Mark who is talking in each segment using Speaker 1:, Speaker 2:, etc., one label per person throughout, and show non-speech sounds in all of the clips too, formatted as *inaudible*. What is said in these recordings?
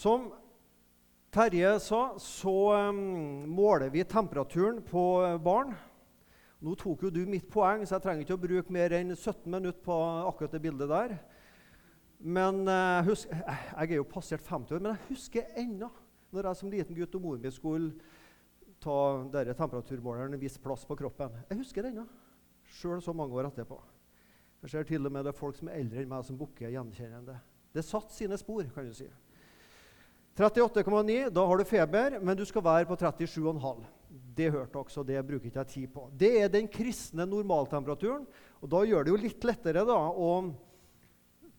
Speaker 1: Som Terje sa, så måler vi temperaturen på barn. Nå tok jo du mitt poeng, så jeg trenger ikke å bruke mer enn 17 minutter på akkurat det bildet der. Men uh, husk, Jeg er jo passert 50 år, men jeg husker ennå når jeg som liten gutt og mor min skulle ta denne temperaturmåleren en viss plass på kroppen. Jeg husker det ennå, sjøl så mange år etterpå. Jeg ser til og med det er folk som er eldre enn meg, som bukker gjenkjennende. Det satt sine spor, kan du si. 38,9, da har du feber, men du skal være på 37,5. Det hørte dere, så det bruker ikke jeg tid på. Det er den kristne normaltemperaturen. og Da gjør det jo litt lettere da, å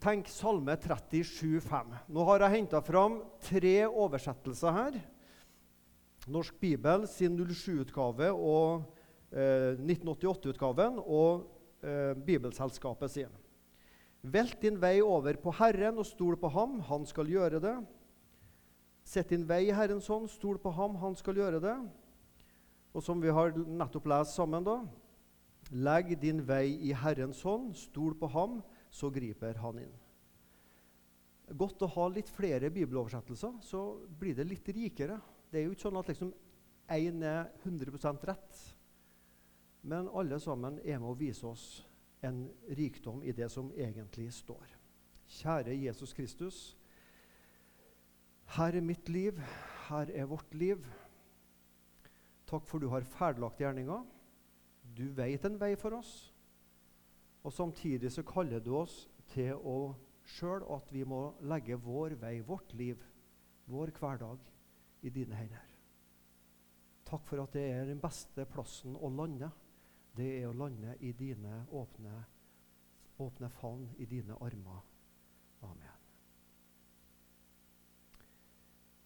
Speaker 1: tenke Salme 37,5. Nå har jeg henta fram tre oversettelser her. Norsk Bibel sin 07-utgave og eh, 1988-utgaven og eh, Bibelselskapet sin. Velt din vei over på Herren og stol på ham, han skal gjøre det. Sett din vei i Herrens hånd, stol på ham, han skal gjøre det. Og som vi har nettopp lest sammen, da Legg din vei i Herrens hånd, stol på ham, så griper han inn. Godt å ha litt flere bibeloversettelser, så blir det litt rikere. Det er jo ikke sånn at liksom én er 100% rett. Men alle sammen er med å vise oss en rikdom i det som egentlig står. Kjære Jesus Kristus. Her er mitt liv, her er vårt liv. Takk for du har ferdiglagt gjerninga. Du veit en vei for oss. Og Samtidig så kaller du oss til å sjøl at vi må legge vår vei, vårt liv, vår hverdag, i dine hender. Takk for at det er den beste plassen å lande det er å lande i dine åpne, åpne favn, i dine armer. Amen.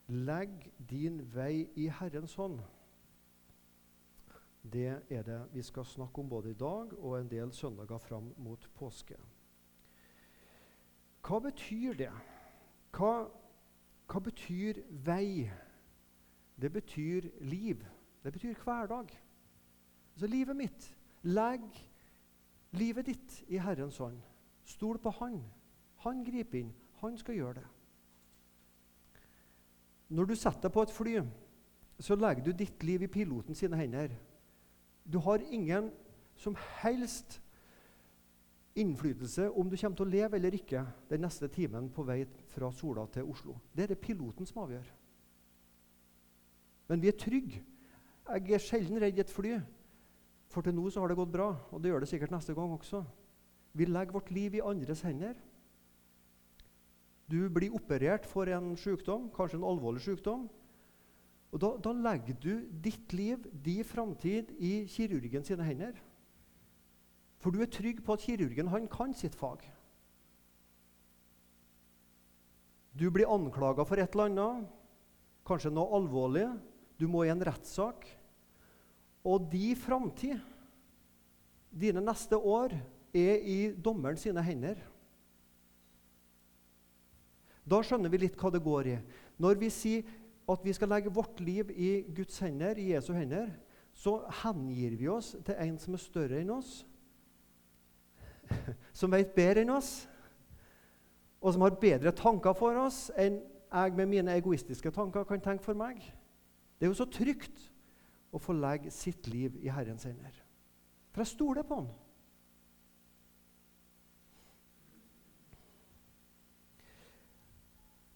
Speaker 1: Legg din vei i Herrens hånd. Det er det vi skal snakke om både i dag og en del søndager fram mot påske. Hva betyr det? Hva, hva betyr vei? Det betyr liv. Det betyr hverdag. Altså livet mitt. Legg livet ditt i Herrens hånd. Stol på Han. Han griper inn. Han skal gjøre det. Når du setter deg på et fly, så legger du ditt liv i piloten sine hender. Du har ingen som helst innflytelse om du kommer til å leve eller ikke den neste timen på vei fra Sola til Oslo. Det er det piloten som avgjør. Men vi er trygge. Jeg er sjelden redd i et fly. For til nå så har det gått bra, og det gjør det sikkert neste gang også. Vi legger vårt liv i andres hender. Du blir operert for en sykdom, kanskje en alvorlig sykdom. Og da, da legger du ditt liv, din framtid, i kirurgen sine hender. For du er trygg på at kirurgen han kan sitt fag. Du blir anklaga for et eller annet, kanskje noe alvorlig. Du må i en rettssak. Og de framtid, dine neste år, er i dommeren sine hender. Da skjønner vi litt hva det går i. Når vi sier at vi skal legge vårt liv i Guds hender, i Jesu hender, så hengir vi oss til en som er større enn oss, *laughs* som vet bedre enn oss, og som har bedre tanker for oss enn jeg med mine egoistiske tanker kan tenke for meg. Det er jo så trygt å få legge sitt liv i Herrens hender. For jeg stoler på Han.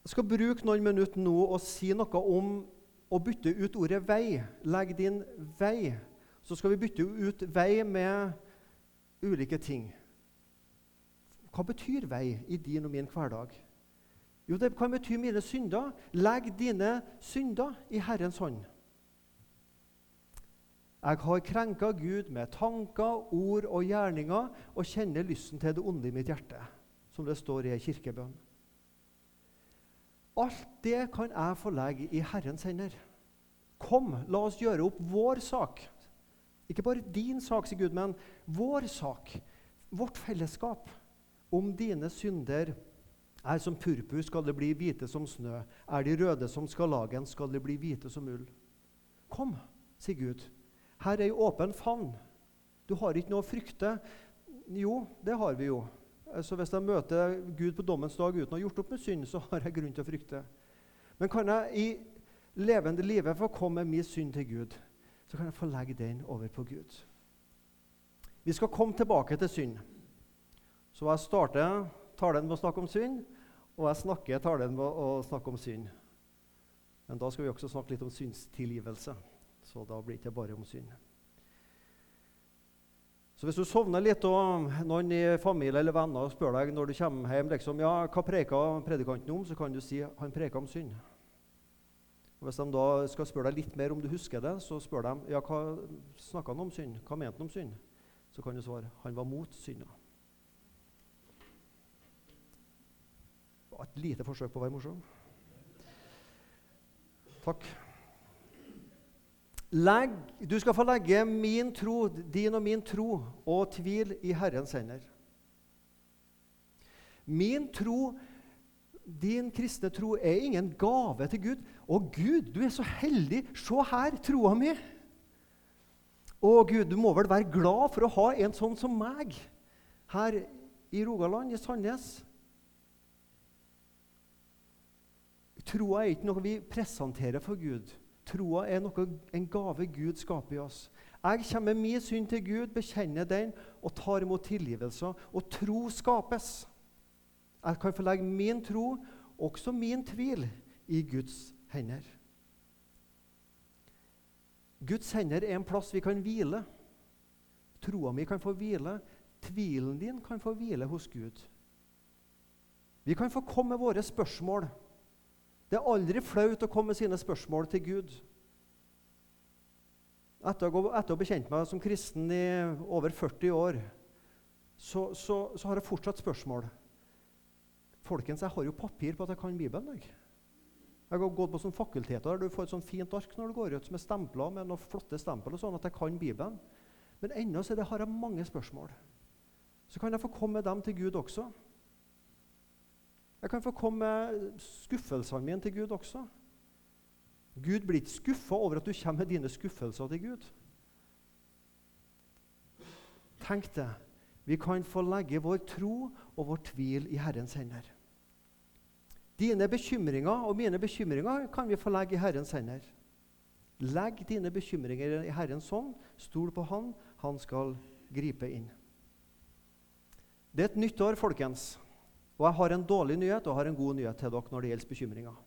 Speaker 1: Jeg skal bruke noen minutter nå og si noe om å bytte ut ordet 'vei'. Legg din vei. Så skal vi bytte ut vei med ulike ting. Hva betyr vei i din og min hverdag? Jo, det kan bety mine synder. Legg dine synder i Herrens hånd. Jeg har krenka Gud med tanker, ord og gjerninger og kjenner lysten til det onde i mitt hjerte, som det står i ei kirkebønn. Alt det kan jeg få legge i Herrens hender. Kom, la oss gjøre opp vår sak. Ikke bare din sak, sier Gud, men vår sak. Vårt fellesskap. Om dine synder er som purpur, skal det bli hvite som snø. Er de røde som skarlagen, skal de bli hvite som ull. Kom, sier Gud. Her er ei åpen favn. Du har ikke noe å frykte. Jo, det har vi jo. Så Hvis jeg møter Gud på dommens dag uten å ha gjort opp med synd, så har jeg grunn til å frykte. Men kan jeg i levende livet få komme med min synd til Gud, så kan jeg få legge den over på Gud. Vi skal komme tilbake til synd. Så jeg starter talen med å snakke om synd, og jeg snakker talen med å snakke om synd. Men da skal vi også snakke litt om syndstilgivelse. Så da blir det ikke bare om synd. Så hvis du sovner litt, og noen i familie eller venner spør deg når du kommer hjem liksom, ja, hva preka predikanten om, så kan du si han preka om synd. Og Hvis de da skal spørre deg litt mer om du husker det, så spør de ja, hva snakka han om synd. Hva mente han om synd? Så kan du svare han var mot synda. Et lite forsøk på å være morsom. Takk. Legg, du skal få legge min tro, din og min tro og tvil i Herrens hender. Min tro, din kristne tro, er ingen gave til Gud. Å, Gud, du er så heldig! Se her, troa mi! Å, Gud, du må vel være glad for å ha en sånn som meg her i Rogaland, i Sandnes. Troa er ikke noe vi presenterer for Gud. Troa er noe, en gave Gud skaper i oss. Jeg kommer med min synd til Gud, bekjenner den og tar imot tilgivelse. Og tro skapes. Jeg kan få legge min tro, også min tvil, i Guds hender. Guds hender er en plass vi kan hvile. Troa mi kan få hvile. Tvilen din kan få hvile hos Gud. Vi kan få komme med våre spørsmål. Det er aldri flaut å komme med sine spørsmål til Gud. Etter å, ha bekjent meg som kristen i over 40 år, så, så, så, har jeg fortsatt spørsmål. Folkens, jeg har jo papir på at jeg kan Bibelen. Jeg, jeg har gått på sånn fakulteter der du får et sånn fint ark når du går ut, som er stempla med noen flotte stempel, og sånn at jeg kan Bibelen. Men ennå har jeg mange spørsmål. Så kan jeg få komme med dem til Gud også. Jeg kan få komme med skuffelsene mine til Gud også. Gud blir ikke skuffa over at du kommer med dine skuffelser til Gud. Tenk det. Vi kan få legge vår tro og vår tvil i Herrens hender. Dine bekymringer og mine bekymringer kan vi få legge i Herrens hender. Legg dine bekymringer i Herrens hånd. Stol på Han. Han skal gripe inn. Det er et nytt år, folkens. Og jeg har en dårlig nyhet og jeg har en god nyhet til dere når det gjelder bekymringer.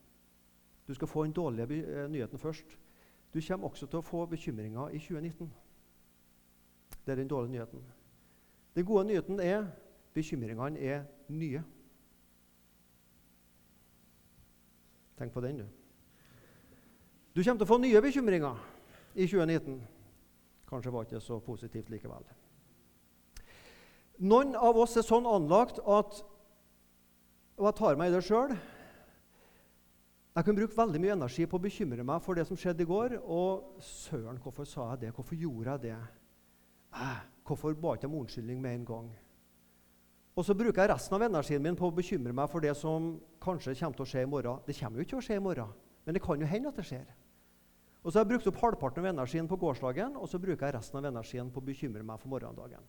Speaker 1: Du skal få den dårlige eh, nyheten først. Du kommer også til å få bekymringer i 2019. Det er den dårlige nyheten. Den gode nyheten er bekymringene er nye. Tenk på den, du. Du kommer til å få nye bekymringer i 2019. Kanskje var det ikke så positivt likevel. Noen av oss er sånn anlagt at og jeg tar meg i det sjøl. Jeg kunne bruke veldig mye energi på å bekymre meg for det som skjedde i går. Og søren, hvorfor sa jeg det? Hvorfor gjorde jeg det? Hvorfor ba ikke om unnskyldning med en gang? Og så bruker jeg resten av energien min på å bekymre meg for det som kanskje kommer til å skje i morgen. Det kommer jo ikke til å skje i morgen, men det kan jo hende at det skjer. Og så har jeg brukt opp halvparten av energien på gårsdagen, og så bruker jeg resten av energien på å bekymre meg for morgendagen.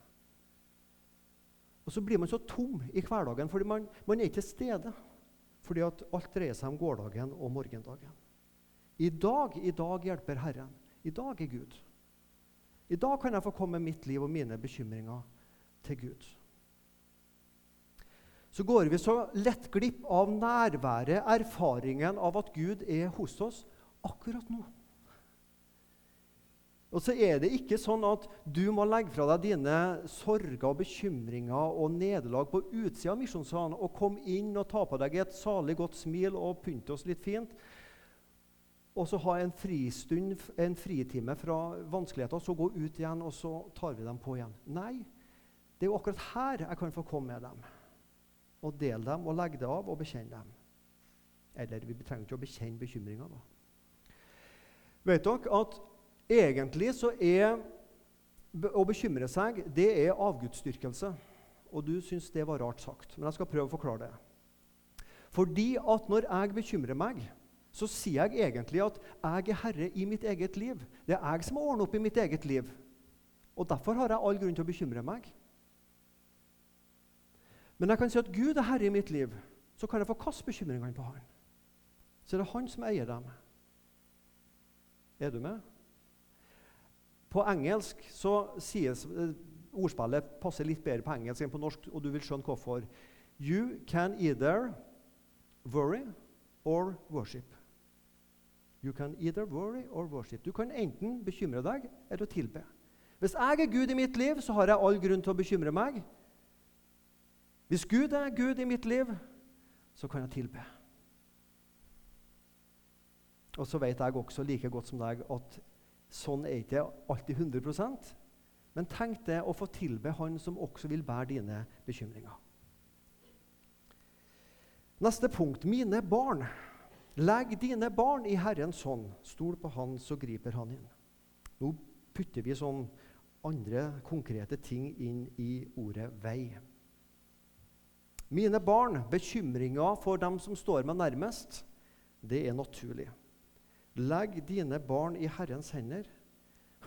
Speaker 1: Og så blir man så tom i hverdagen fordi man, man er ikke til stede. Fordi at alt dreier seg om gårsdagen og morgendagen. I dag, i dag hjelper Herren. I dag er Gud. I dag kan jeg få komme mitt liv og mine bekymringer til Gud. Så går vi så lett glipp av nærværet, erfaringen av at Gud er hos oss akkurat nå. Og så er det ikke sånn at du må legge fra deg dine sorger og bekymringer og nederlag på utsida av misjonssalen og komme inn og ta på deg et salig godt smil og pynte oss litt fint. Og så ha en fristund, en fritime fra vanskeligheter, og så gå ut igjen, og så tar vi dem på igjen. Nei, det er jo akkurat her jeg kan få komme med dem. Og dele dem og legge det av og bekjenne dem. Eller vi trenger ikke å bekjenne bekymringer, da. Vet dere at Egentlig så er å bekymre seg det er avgudsdyrkelse. Og du syns det var rart sagt, men jeg skal prøve å forklare det. Fordi at når jeg bekymrer meg, så sier jeg egentlig at jeg er herre i mitt eget liv. Det er jeg som har ordnet opp i mitt eget liv. Og derfor har jeg all grunn til å bekymre meg. Men jeg kan si at Gud er herre i mitt liv. Så kan jeg få kaste bekymringene på Han. så er det han som eier dem. Er du med? På engelsk så sies eh, Ordspillet passer litt bedre på engelsk enn på norsk, og du vil skjønne hvorfor. You can either worry or worship. You can either worry or worship. Du kan enten bekymre deg eller tilbe. Hvis jeg er Gud i mitt liv, så har jeg all grunn til å bekymre meg. Hvis Gud er Gud i mitt liv, så kan jeg tilbe. Og så vet jeg også like godt som deg at sånn er ikke alltid 100% Men tenk deg å få tilbe Han som også vil bære dine bekymringer. Neste punkt mine barn. Legg dine barn i Herrens hånd. Stol på Han, så griper Han inn. Nå putter vi sånn andre konkrete ting inn i ordet vei. Mine barn, bekymringer for dem som står meg nærmest, det er naturlig. Legg dine barn i Herrens hender,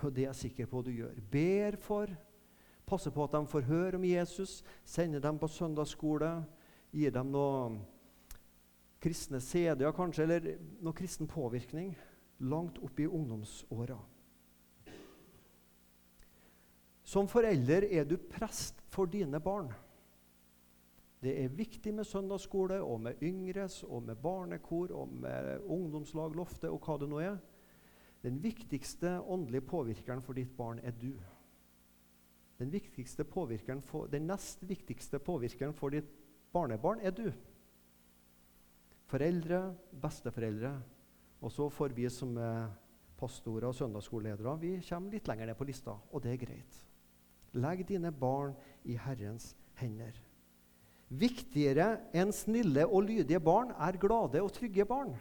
Speaker 1: og det er jeg sikker på at du gjør. Ber for, passer på at de får høre om Jesus, sender dem på søndagsskole, gir dem noe kristne CD-er kanskje, eller noe kristen påvirkning langt opp i ungdomsåra. Som forelder er du prest for dine barn. Det er viktig med søndagsskole og med yngres og med barnekor og med ungdomslag, Loftet og hva det nå er. Den viktigste åndelige påvirkeren for ditt barn er du. Den, for, den nest viktigste påvirkeren for ditt barnebarn er du. Foreldre, besteforeldre. Og så får vi som er pastorer og søndagsskoleledere vi kommer litt lenger ned på lista, og det er greit. Legg dine barn i Herrens hender. Viktigere enn snille og lydige barn er glade og trygge barn,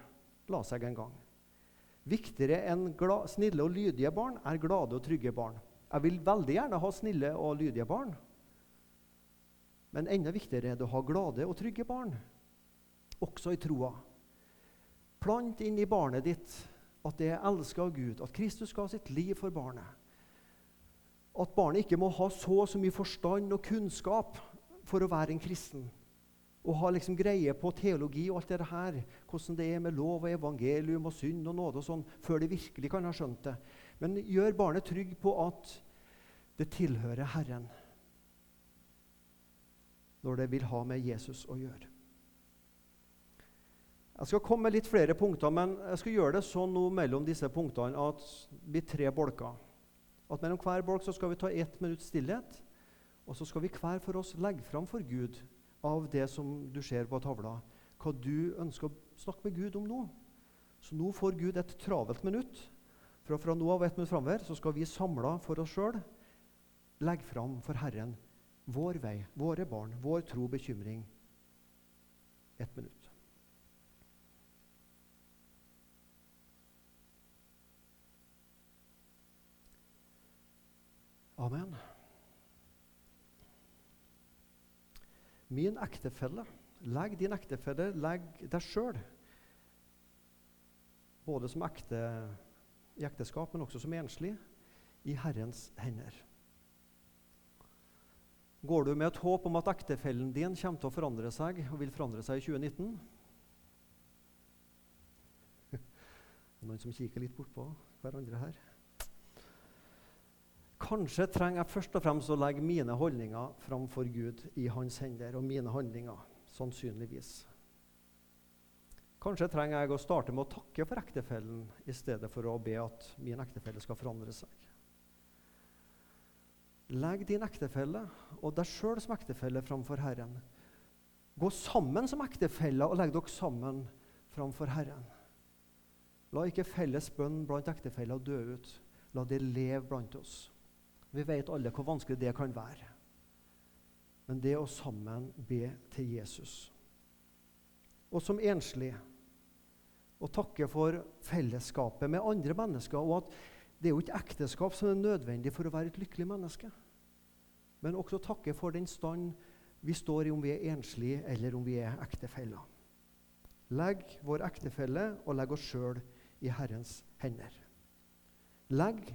Speaker 1: la seg en gang. Viktigere enn snille og lydige barn er glade og trygge barn. Jeg vil veldig gjerne ha snille og lydige barn. Men enda viktigere er det å ha glade og trygge barn, også i troa. Plant inn i barnet ditt at det er elska av Gud, at Kristus ga sitt liv for barnet. At barnet ikke må ha så så mye forstand og kunnskap for å være en kristen. Og ha liksom greie på teologi og alt det her, hvordan det er med lov og evangelium og synd og nåde og sånn, før de virkelig kan ha skjønt det. Men gjør barnet trygg på at det tilhører Herren når det vil ha med Jesus å gjøre. Jeg skal komme med litt flere punkter, men jeg skal gjøre det sånn nå mellom disse punktene at det blir tre bolker. At mellom hver bolk så skal vi ta ett minutts stillhet. Og så skal vi hver for oss legge fram for Gud av det som du ser på tavla, hva du ønsker å snakke med Gud om nå. Så nå får Gud et travelt minutt. Fra, fra nå av et minutt framover så skal vi samla for oss sjøl legge fram for Herren vår vei, våre barn, vår tro, bekymring. Ett minutt. Amen. Min ektefelle. Legg din ektefelle, legg deg sjøl. Både som ekte, i ekteskap, men også som enslig, i Herrens hender. Går du med et håp om at ektefellen din kommer til å forandre seg og vil forandre seg i 2019? *laughs* Noen som kikker litt bortpå hverandre her? Kanskje trenger jeg først og fremst å legge mine holdninger framfor Gud i hans hender, og mine handlinger, sannsynligvis. Kanskje trenger jeg å starte med å takke for ektefellen i stedet for å be at min ektefelle skal forandre seg. Legg din ektefelle og deg sjøl som ektefelle framfor Herren. Gå sammen som ektefeller og legg dere sammen framfor Herren. La ikke felles bønn blant ektefeller dø ut. La det leve blant oss. Vi vet alle hvor vanskelig det kan være. Men det å sammen be til Jesus. Og som enslig å takke for fellesskapet med andre mennesker. Og at det er jo ikke ekteskap som er nødvendig for å være et lykkelig menneske. Men også takke for den stand vi står i om vi er enslige eller om vi er ektefeller. Legg vår ektefelle og legg oss sjøl i Herrens hender. Legg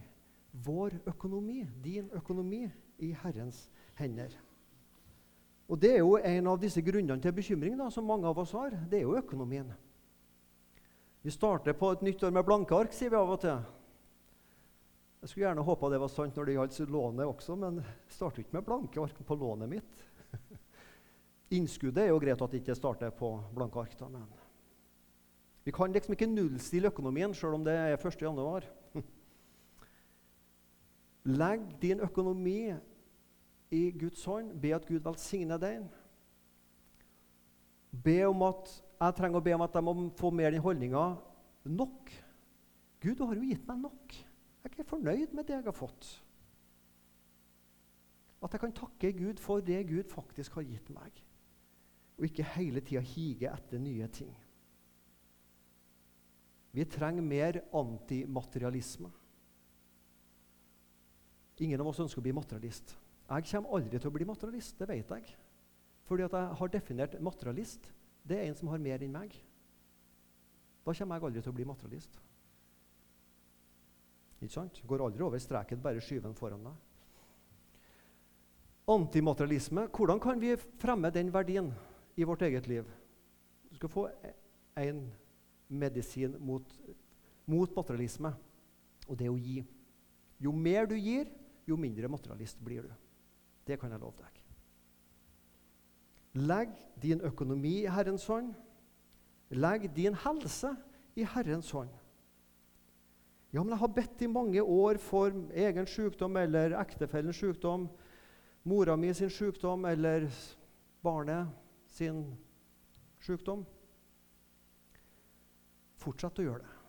Speaker 1: vår økonomi, din økonomi, i Herrens hender. Og Det er jo en av disse grunnene til bekymring da, som mange av oss har. Det er jo økonomien. Vi starter på et nytt år med blanke ark, sier vi av og til. Jeg skulle gjerne håpa det var sant når det gjaldt lånet også, men jeg starter ikke med blanke ark på lånet mitt. *laughs* Innskuddet er jo greit at det ikke starter på blanke ark. da, men Vi kan liksom ikke nullstille økonomien sjøl om det er 1. Legg din økonomi i Guds hånd. Be at Gud velsigner den. Be om at, jeg trenger å be om at jeg må få mer den holdninga nok. Gud, du har jo gitt meg nok. Jeg er ikke fornøyd med det jeg har fått. At jeg kan takke Gud for det Gud faktisk har gitt meg, og ikke hele tida hige etter nye ting. Vi trenger mer antimaterialisme. Ingen av oss ønsker å bli materialist. Jeg kommer aldri til å bli materialist, det vet jeg. Fordi at jeg har definert materialist. Det er en som har mer enn meg. Da kommer jeg aldri til å bli materialist. Ikke sant? Går aldri over streken, bare skyver den foran deg. Antimaterialisme, hvordan kan vi fremme den verdien i vårt eget liv? Du skal få en medisin mot, mot materialisme, og det er å gi. Jo mer du gir, jo mindre materialist blir du. Det kan jeg love deg. Legg din økonomi i Herrens hånd. Legg din helse i Herrens hånd. Ja, men jeg har bedt i mange år for egen sykdom eller ektefellens sykdom, mora mi sin sykdom eller barnet sin sykdom. Fortsett å gjøre det.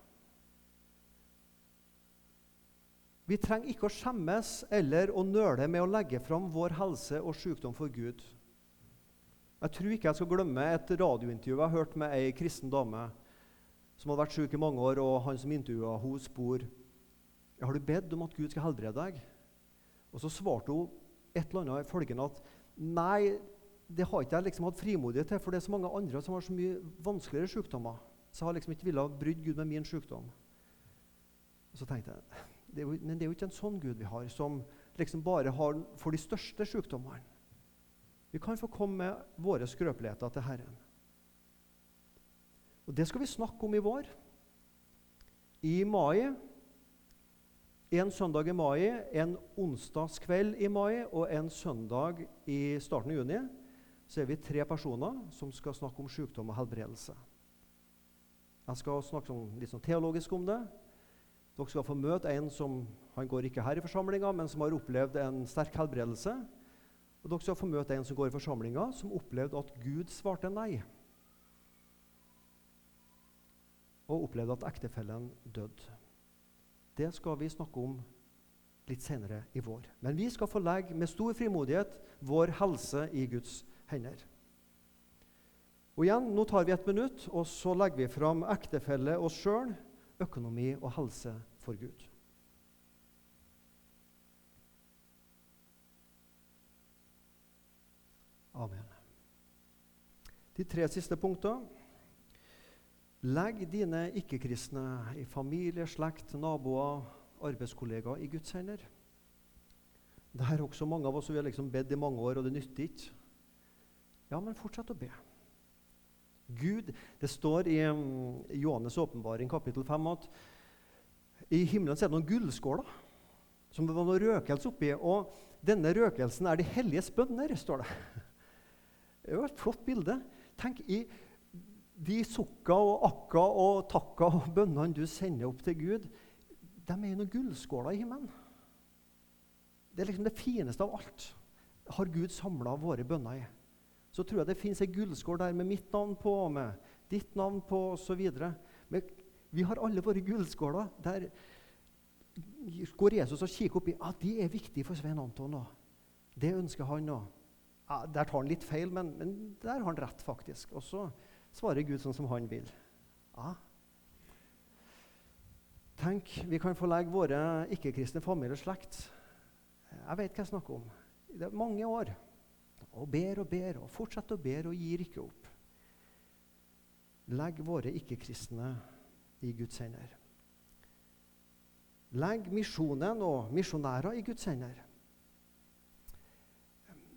Speaker 1: Vi trenger ikke å skjemmes eller å nøle med å legge fram vår helse og sykdom for Gud. Jeg tror ikke jeg skal glemme et radiointervju jeg har hørt med ei kristen dame som hadde vært syk i mange år, og han som intervjua henne, spor har du bedt om at Gud skal helbrede deg. Og så svarte hun et eller annet følgende at nei, det har ikke jeg liksom hatt frimodighet til, for det er så mange andre som har så mye vanskeligere sykdommer. Så jeg har liksom ikke villet brydd Gud med min sykdom. Og så tenkte jeg det jo, Men det er jo ikke en sånn Gud vi har, som liksom bare har for de største sykdommene. Vi kan få komme med våre skrøpeligheter til Herren. Og Det skal vi snakke om i vår. I mai, en søndag i mai, en onsdagskveld i mai og en søndag i starten av juni så er vi tre personer som skal snakke om sykdom og helbredelse. Jeg skal snakke litt sånn teologisk om det. Dere skal få møte en som han går ikke her i forsamlinga, men som har opplevd en sterk helbredelse. Og dere skal få møte en som går i forsamlinga, som opplevde at Gud svarte nei. Og opplevde at ektefellen døde. Det skal vi snakke om litt senere i vår. Men vi skal få legge med stor frimodighet vår helse i Guds hender. Og igjen, Nå tar vi et minutt, og så legger vi fram ektefelle oss sjøl, økonomi og helse for Gud. Amen. De tre siste punktene. Legg dine ikke-kristne i familie, slekt, naboer, arbeidskollegaer i Guds hender. Det er også mange av oss som vi har liksom bedt i mange år, og det nytter ikke. Ja, men fortsett å be. Gud, Det står i um, Johannes' åpenbaring kapittel 5 at i himmelen er det noen gullskåler som det var noe røkelse oppi. Og denne røkelsen er de helliges bønner, står det. *laughs* Det er jo et flott bilde. Tenk i de sukka og akka og takka og bønnene du sender opp til Gud, de er i noen gullskåler i himmelen. Det er liksom det fineste av alt. Har Gud samla våre bønner i. Så tror jeg det fins ei gullskål der med mitt navn på, med ditt navn på osv. Men vi har alle våre gullskåler. Der går Jesus og kikker oppi. Ja, de er viktige for Svein Anton òg. Det ønsker han òg. Ja, der tar han litt feil, men, men, der har han rett, faktisk. Og så svarer Gud sånn som han vil. Ja. Tenk, vi kan få legge våre ikke-kristne familie og slekt Jeg vet hva jeg snakker om. Det er mange år. Og ber og ber og fortsetter å ber og gir ikke opp. Legg våre ikke-kristne i Guds hender. Legg misjonen og misjonærer i Guds hender.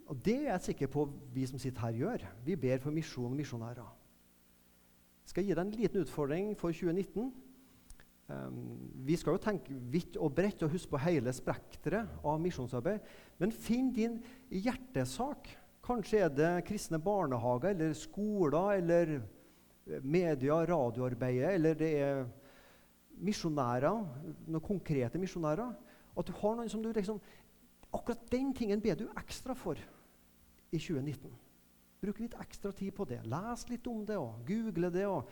Speaker 1: Og Det er jeg sikker på vi som sitter her, gjør. Vi ber for misjon og misjonærer. Jeg skal gi deg en liten utfordring for 2019. Um, vi skal jo tenke vidt og bredt og huske på hele spekteret av misjonsarbeid. Men finn din hjertesak. Kanskje er det kristne barnehager eller skoler eller media, radioarbeidet, eller det er misjonærer, noen konkrete misjonærer. At du har noen som du liksom Akkurat den tingen ber du ekstra for i 2019. Bruk litt ekstra tid på det. Les litt om det og google det. og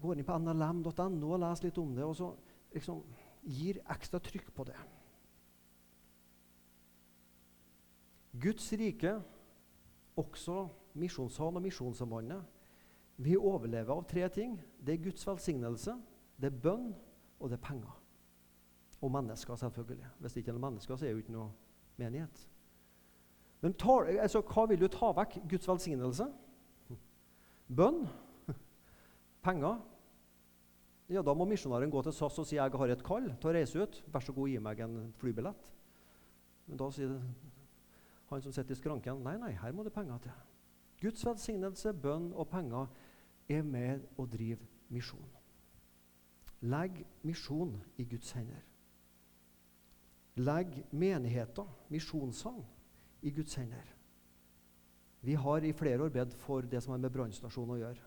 Speaker 1: Gå inn på nlm.no og les litt om det. Og så liksom gir ekstra trykk på det. Guds rike, også Misjonssalen og Misjonssambandet, vi overlever av tre ting. Det er Guds velsignelse, det er bønn, og det er penger. Og mennesker, selvfølgelig. Hvis det ikke er mennesker, så er det jo ikke noe menighet. Men tar, altså, hva vil du ta vekk? Guds velsignelse? Bønn? *laughs* Penger? Ja, Da må misjonæren gå til SAS og si jeg har et kall til å reise ut. Vær så god, gi meg en flybillett. Men da sier han som sitter i skranken, nei, nei, her må det penger til. Guds velsignelse, bønn og penger er med å drive misjon. Legg misjon i Guds hender. Legg menigheter, misjonssang, i Guds hender. Vi har i flere år bedt for det som har med brannstasjon å gjøre.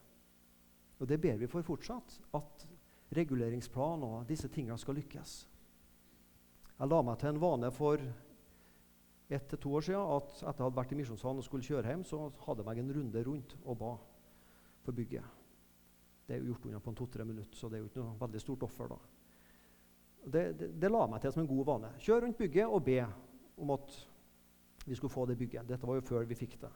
Speaker 1: Og det ber vi for fortsatt. At reguleringsplan og disse tingene skal lykkes. Jeg la meg til en vane for ett til to år siden at etter jeg hadde vært i misjonssalen og skulle kjøre hjem, så hadde jeg meg en runde rundt og ba for bygget. Det er jo gjort unna på en to-tre minutter, så det er jo ikke noe veldig stort offer. da. Det, det, det la meg til som en god vane. Kjør rundt bygget og be om at vi skulle få det bygget. Dette var jo før vi fikk det.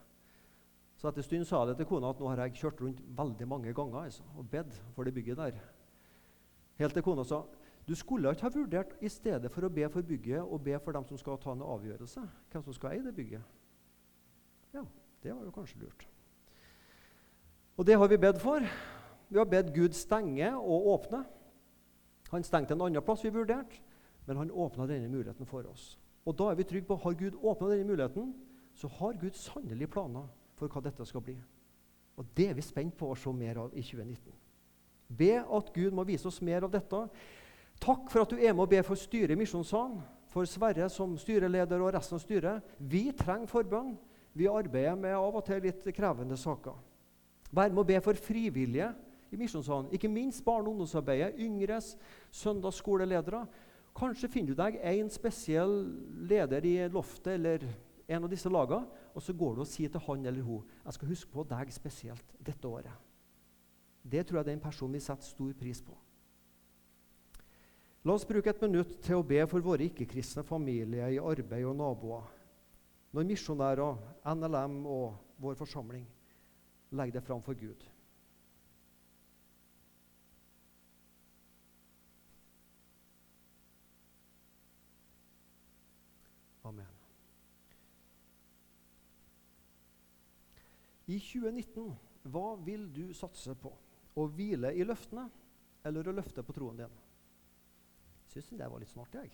Speaker 1: Så etter en stund sa jeg til kona at nå har jeg kjørt rundt veldig mange ganger altså, og bedt for det bygget der. Helt til kona sa du skulle ikke ha vurdert i stedet for å be for bygget og be for dem som skal ta en avgjørelse, hvem som skal eie det bygget. Ja, det var jo kanskje lurt. Og det har vi bedt for. Vi har bedt Gud stenge og åpne. Han stengte en annen plass vi vurderte, men han åpna denne muligheten for oss. Og da er vi trygge på har Gud åpna denne muligheten, så har Gud sannelig planer for hva dette skal bli. Og det er vi spent på å se mer av i 2019. Be at Gud må vise oss mer av dette. Takk for at du er med og ber for styret i Misjonssalen, for Sverre som styreleder og resten av styret. Vi trenger forbønn. Vi arbeider med av og til litt krevende saker. Vær med og be for frivillige i Misjonssalen. Ikke minst barne- og ungdomsarbeidet, yngres, søndagsskoleledere. Kanskje finner du deg en spesiell leder i loftet eller en av disse lagene, og så går du og sier til han eller hun jeg skal huske på deg spesielt dette året. Det tror jeg det er en person vi setter stor pris på. La oss bruke et minutt til å be for våre ikke-kristne familier i arbeid og naboer. Når misjonærer, NLM og vår forsamling legger det fram for Gud. Amen. I 2019, hva vil du satse på? Å hvile i løftene eller å løfte på troen din? Syns det var litt smart, jeg.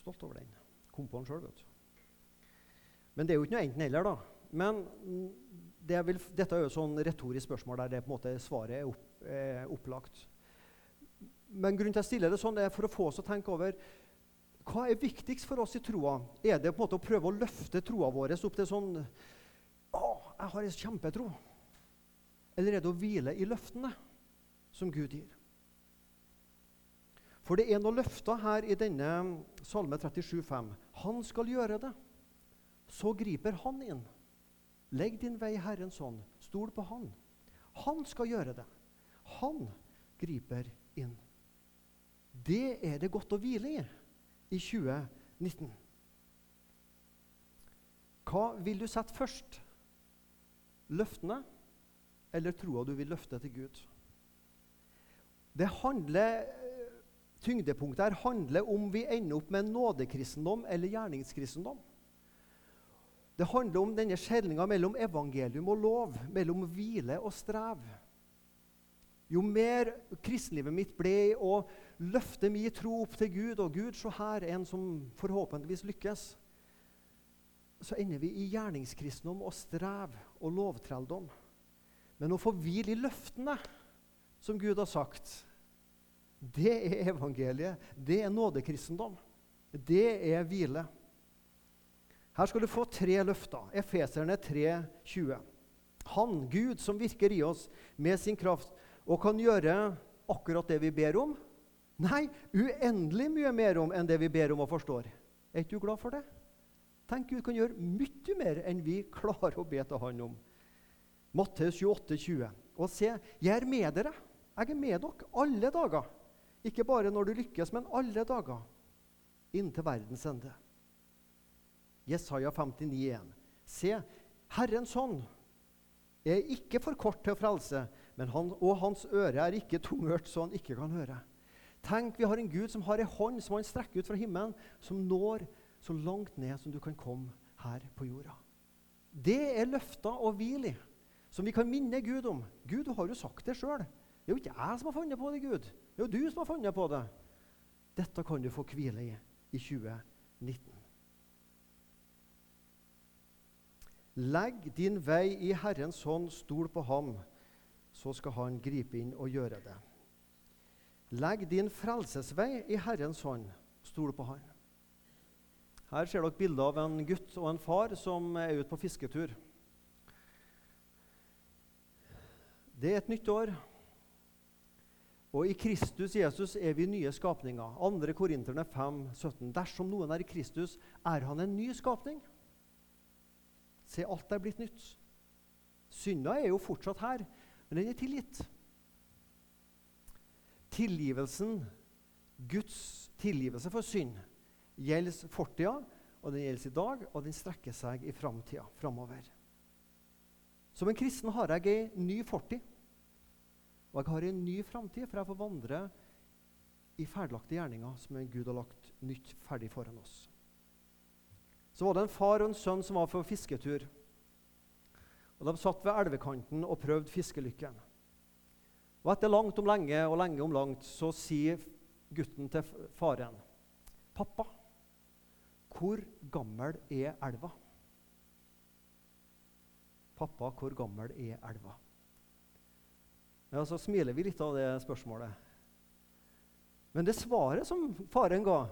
Speaker 1: Stolt over den. Kom på den sjøl, vet du. Men det er jo ikke noe enten-eller, da. Men det vil, dette er jo et sånn retorisk spørsmål der det på en måte svaret er, opp, er opplagt. Men grunnen til at jeg stiller det sånn, er for å få oss å tenke over hva er viktigst for oss i troa? Er det på en måte å prøve å løfte troa vår opp til sånn Å, jeg har en kjempetro. Eller er det å hvile i løftene som Gud gir? For det er noe løfter her i denne Salme 37,5. Han skal gjøre det. Så griper han inn. Legg din vei Herrens hånd. Stol på han. Han skal gjøre det. Han griper inn. Det er det godt å hvile i i 2019. Hva vil du sette først? Løftene eller troa du vil løfte til Gud? Det handler, Tyngdepunktet her handler om vi ender opp med nådekristendom eller gjerningskristendom. Det handler om denne skjelninga mellom evangelium og lov, mellom hvile og strev. Jo mer kristenlivet mitt ble å løfte min tro opp til Gud, og Gud, se her, en som forhåpentligvis lykkes, så ender vi i gjerningskristendom og strev og lovtrelldom. Men å få hvile i løftene som Gud har sagt, det er evangeliet. Det er nådekristendom. Det er hvile. Her skal du få tre løfter. Efeserne 3,20. Han, Gud, som virker i oss med sin kraft og kan gjøre akkurat det vi ber om. Nei, uendelig mye mer om enn det vi ber om og forstår. Er ikke du glad for det? Tenk, Gud kan gjøre mye mer enn vi klarer å be til Han om. Matteus 28, 20. Og se, jeg er med dere. Jeg er med dere alle dager. Ikke bare når du lykkes, men alle dager. Inntil verdens ende. Jesaja 59, 59,1. Se, Herrens hånd er ikke for kort til å frelse, han, og hans øre er ikke tungørt så han ikke kan høre. Tenk, vi har en Gud som har en hånd som han strekker ut fra himmelen, som når så langt ned som du kan komme her på jorda. Det er løfter og hvil i, som vi kan minne Gud om. Gud, du har jo sagt det sjøl. Det er jo ikke jeg som har funnet på det, Gud. Det er jo du som har funnet på det. Dette kan du få hvile i i 2019. Legg din vei i Herrens hånd, stol på ham, så skal han gripe inn og gjøre det. Legg din frelsesvei i Herrens hånd, stol på han. Her ser dere bilde av en gutt og en far som er ute på fisketur. Det er et nytt år, og i Kristus Jesus er vi nye skapninger. 2. Korinterne 5, 17. Dersom noen er i Kristus, er han en ny skapning. Se, alt er blitt nytt. Synda er jo fortsatt her, men den er tilgitt. Tilgivelsen, Guds tilgivelse for synd, gjelder fortida, og den gjelder i dag, og den strekker seg i framtida, framover. Som en kristen har jeg ei ny fortid, og jeg har en ny framtid, for jeg får vandre i ferdiglagte gjerninger som Gud har lagt nytt ferdig foran oss. Så var det en far og en sønn som var på fisketur. Og De satt ved elvekanten og prøvde fiskelykken. Og Etter langt om lenge og lenge om langt så sier gutten til faren Pappa, hvor gammel er elva? Pappa, hvor gammel er elva? Ja, Så smiler vi litt av det spørsmålet. Men det svaret som faren ga,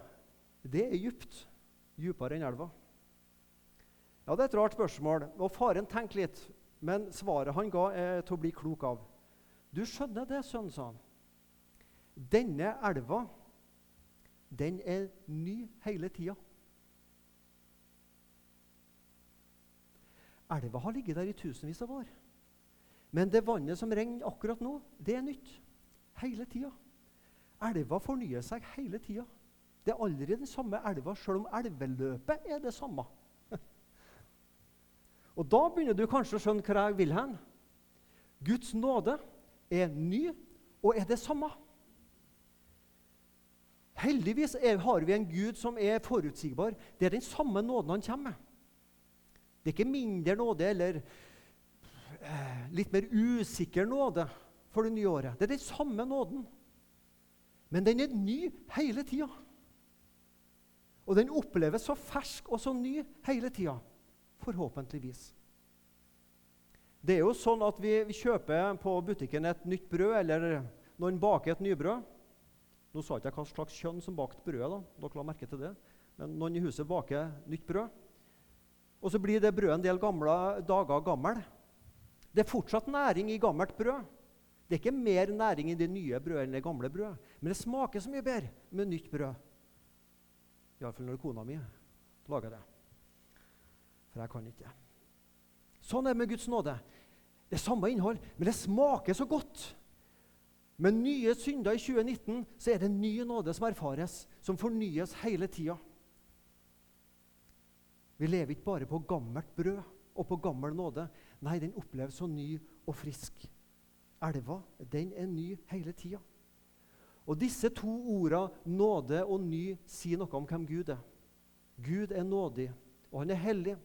Speaker 1: det er djupt. Djupere enn elva. Ja, Det er et rart spørsmål, og faren tenker litt. Men svaret han ga, er til å bli klok av. Du skjønner det, sønn, sa han. Denne elva, den er ny hele tida. Elva har ligget der i tusenvis av år. Men det vannet som renner akkurat nå, det er nytt. Hele tida. Elva fornyer seg hele tida. Det er aldri den samme elva, sjøl om elveløpet er det samme. *laughs* Og Da begynner du kanskje å skjønne hva jeg vil hen. Guds nåde er ny og er det samme. Heldigvis er, har vi en Gud som er forutsigbar. Det er den samme nåden han kommer med. Det er ikke mindre nåde eller litt mer usikker nåde for det nye året. Det er den samme nåden. Men den er ny hele tida. Og den oppleves så fersk og så ny hele tida. Forhåpentligvis. Det er jo sånn at vi, vi, kjøper på butikken et nytt brød, eller noen baker et nybrød. Nå sa ikke jeg hva slags kjønn som bakte brødet. da. Dere la merke til det. Men noen i huset baker nytt brød. Og så blir det brødet en del gamle dager gammel. Det er fortsatt næring i gammelt brød. Det er ikke mer næring i det nye brødet enn det gamle brødet. Men det smaker så mye bedre med nytt brød. Iallfall når kona mi lager det for jeg kan ikke. Sånn er det med Guds nåde. Det er samme innhold, men det smaker så godt. Med nye synder i 2019 så er det ny nåde som erfares, som fornyes hele tida. Vi lever ikke bare på gammelt brød og på gammel nåde. Nei, den oppleves så ny og frisk. Elva den er ny hele tida. Og disse to orda, nåde og ny, sier noe om hvem Gud er. Gud er nådig, og han er hellig.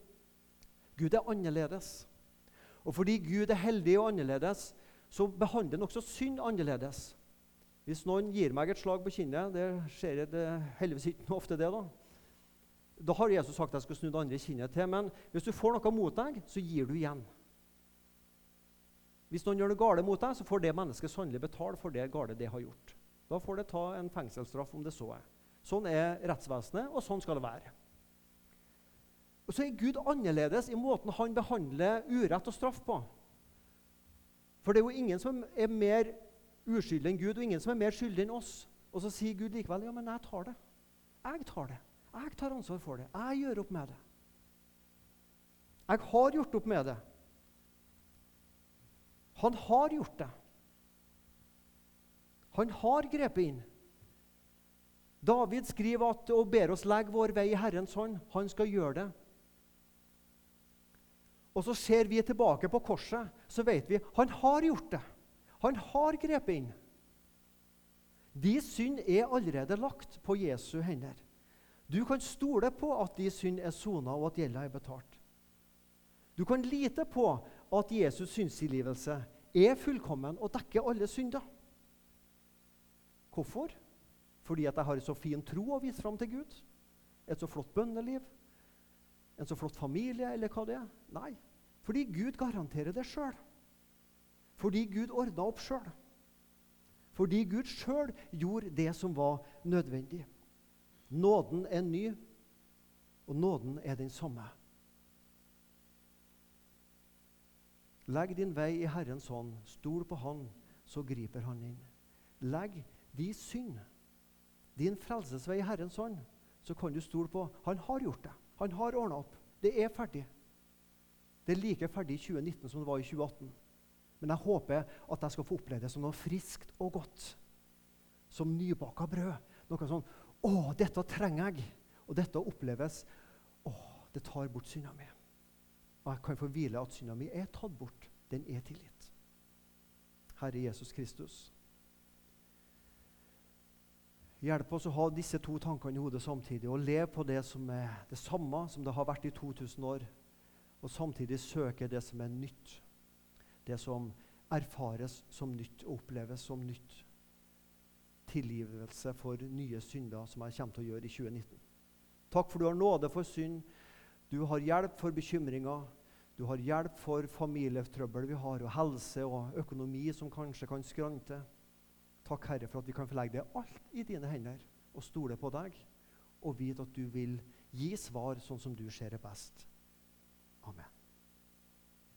Speaker 1: Gud er annerledes. Og fordi Gud er heldig og annerledes, så behandler han også synd annerledes. Hvis noen gir meg et slag på kinnet Det skjer det heldigvis ikke ofte, det. Da Da har Jesus sagt at jeg skal snu det andre kinnet til. Men hvis du får noe mot deg, så gir du igjen. Hvis noen gjør noe galt mot deg, så får det mennesket sannelig betale for det gale det har gjort. Da får det ta en fengselsstraff, om det så er. Sånn er rettsvesenet, og sånn skal det være. Og Så er Gud annerledes i måten han behandler urett og straff på. For det er jo ingen som er mer uskyldig enn Gud, og ingen som er mer skyldig enn oss. Og så sier Gud likevel ja, men jeg tar det. Jeg tar det. Jeg tar ansvar for det. Jeg gjør opp med det. Jeg har gjort opp med det. Han har gjort det. Han har grepet inn. David skriver at, og ber oss legge vår vei i Herrens hånd. Han skal gjøre det. Og så ser vi tilbake på korset, så vet vi han har gjort det. Han har grepet inn. De synd er allerede lagt på Jesu hender. Du kan stole på at de synd er sona, og at gjelda er betalt. Du kan lite på at Jesus' syndstilgivelse er fullkommen og dekker alle synder. Hvorfor? Fordi at jeg har en så fin tro å vise fram til Gud? Et så flott bønneliv? En så flott familie, eller hva det er? Nei. Fordi Gud garanterer det sjøl. Fordi Gud ordna opp sjøl. Fordi Gud sjøl gjorde det som var nødvendig. Nåden er ny, og nåden er den samme. Legg din vei i Herrens hånd, stol på Han, så griper Han inn. Legg din synd, din frelsesvei i Herrens hånd, så kan du stole på Han har gjort det. Han har ordna opp. Det er ferdig. Det er like ferdig i 2019 som det var i 2018. Men jeg håper at jeg skal få oppleve det som noe friskt og godt. Som nybaka brød. Noe sånn 'Å, dette trenger jeg.' Og dette oppleves 'Å, det tar bort synda mi'. Og jeg kan få hvile at synda mi er tatt bort. Den er tilgitt. Herre Jesus Kristus. Hjelp oss å ha disse to tankene i hodet samtidig og leve på det som er det samme som det har vært i 2000 år, og samtidig søke det som er nytt. Det som erfares som nytt og oppleves som nytt. Tilgivelse for nye synder, som jeg kommer til å gjøre i 2019. Takk for du har nåde for synd. Du har hjelp for bekymringer. Du har hjelp for familietrøbbel vi har, og helse og økonomi som kanskje kan skrante. Takk, Herre, for at vi kan forlegge alt i dine hender og stole på deg og vite at du vil gi svar sånn som du ser det best. Amen.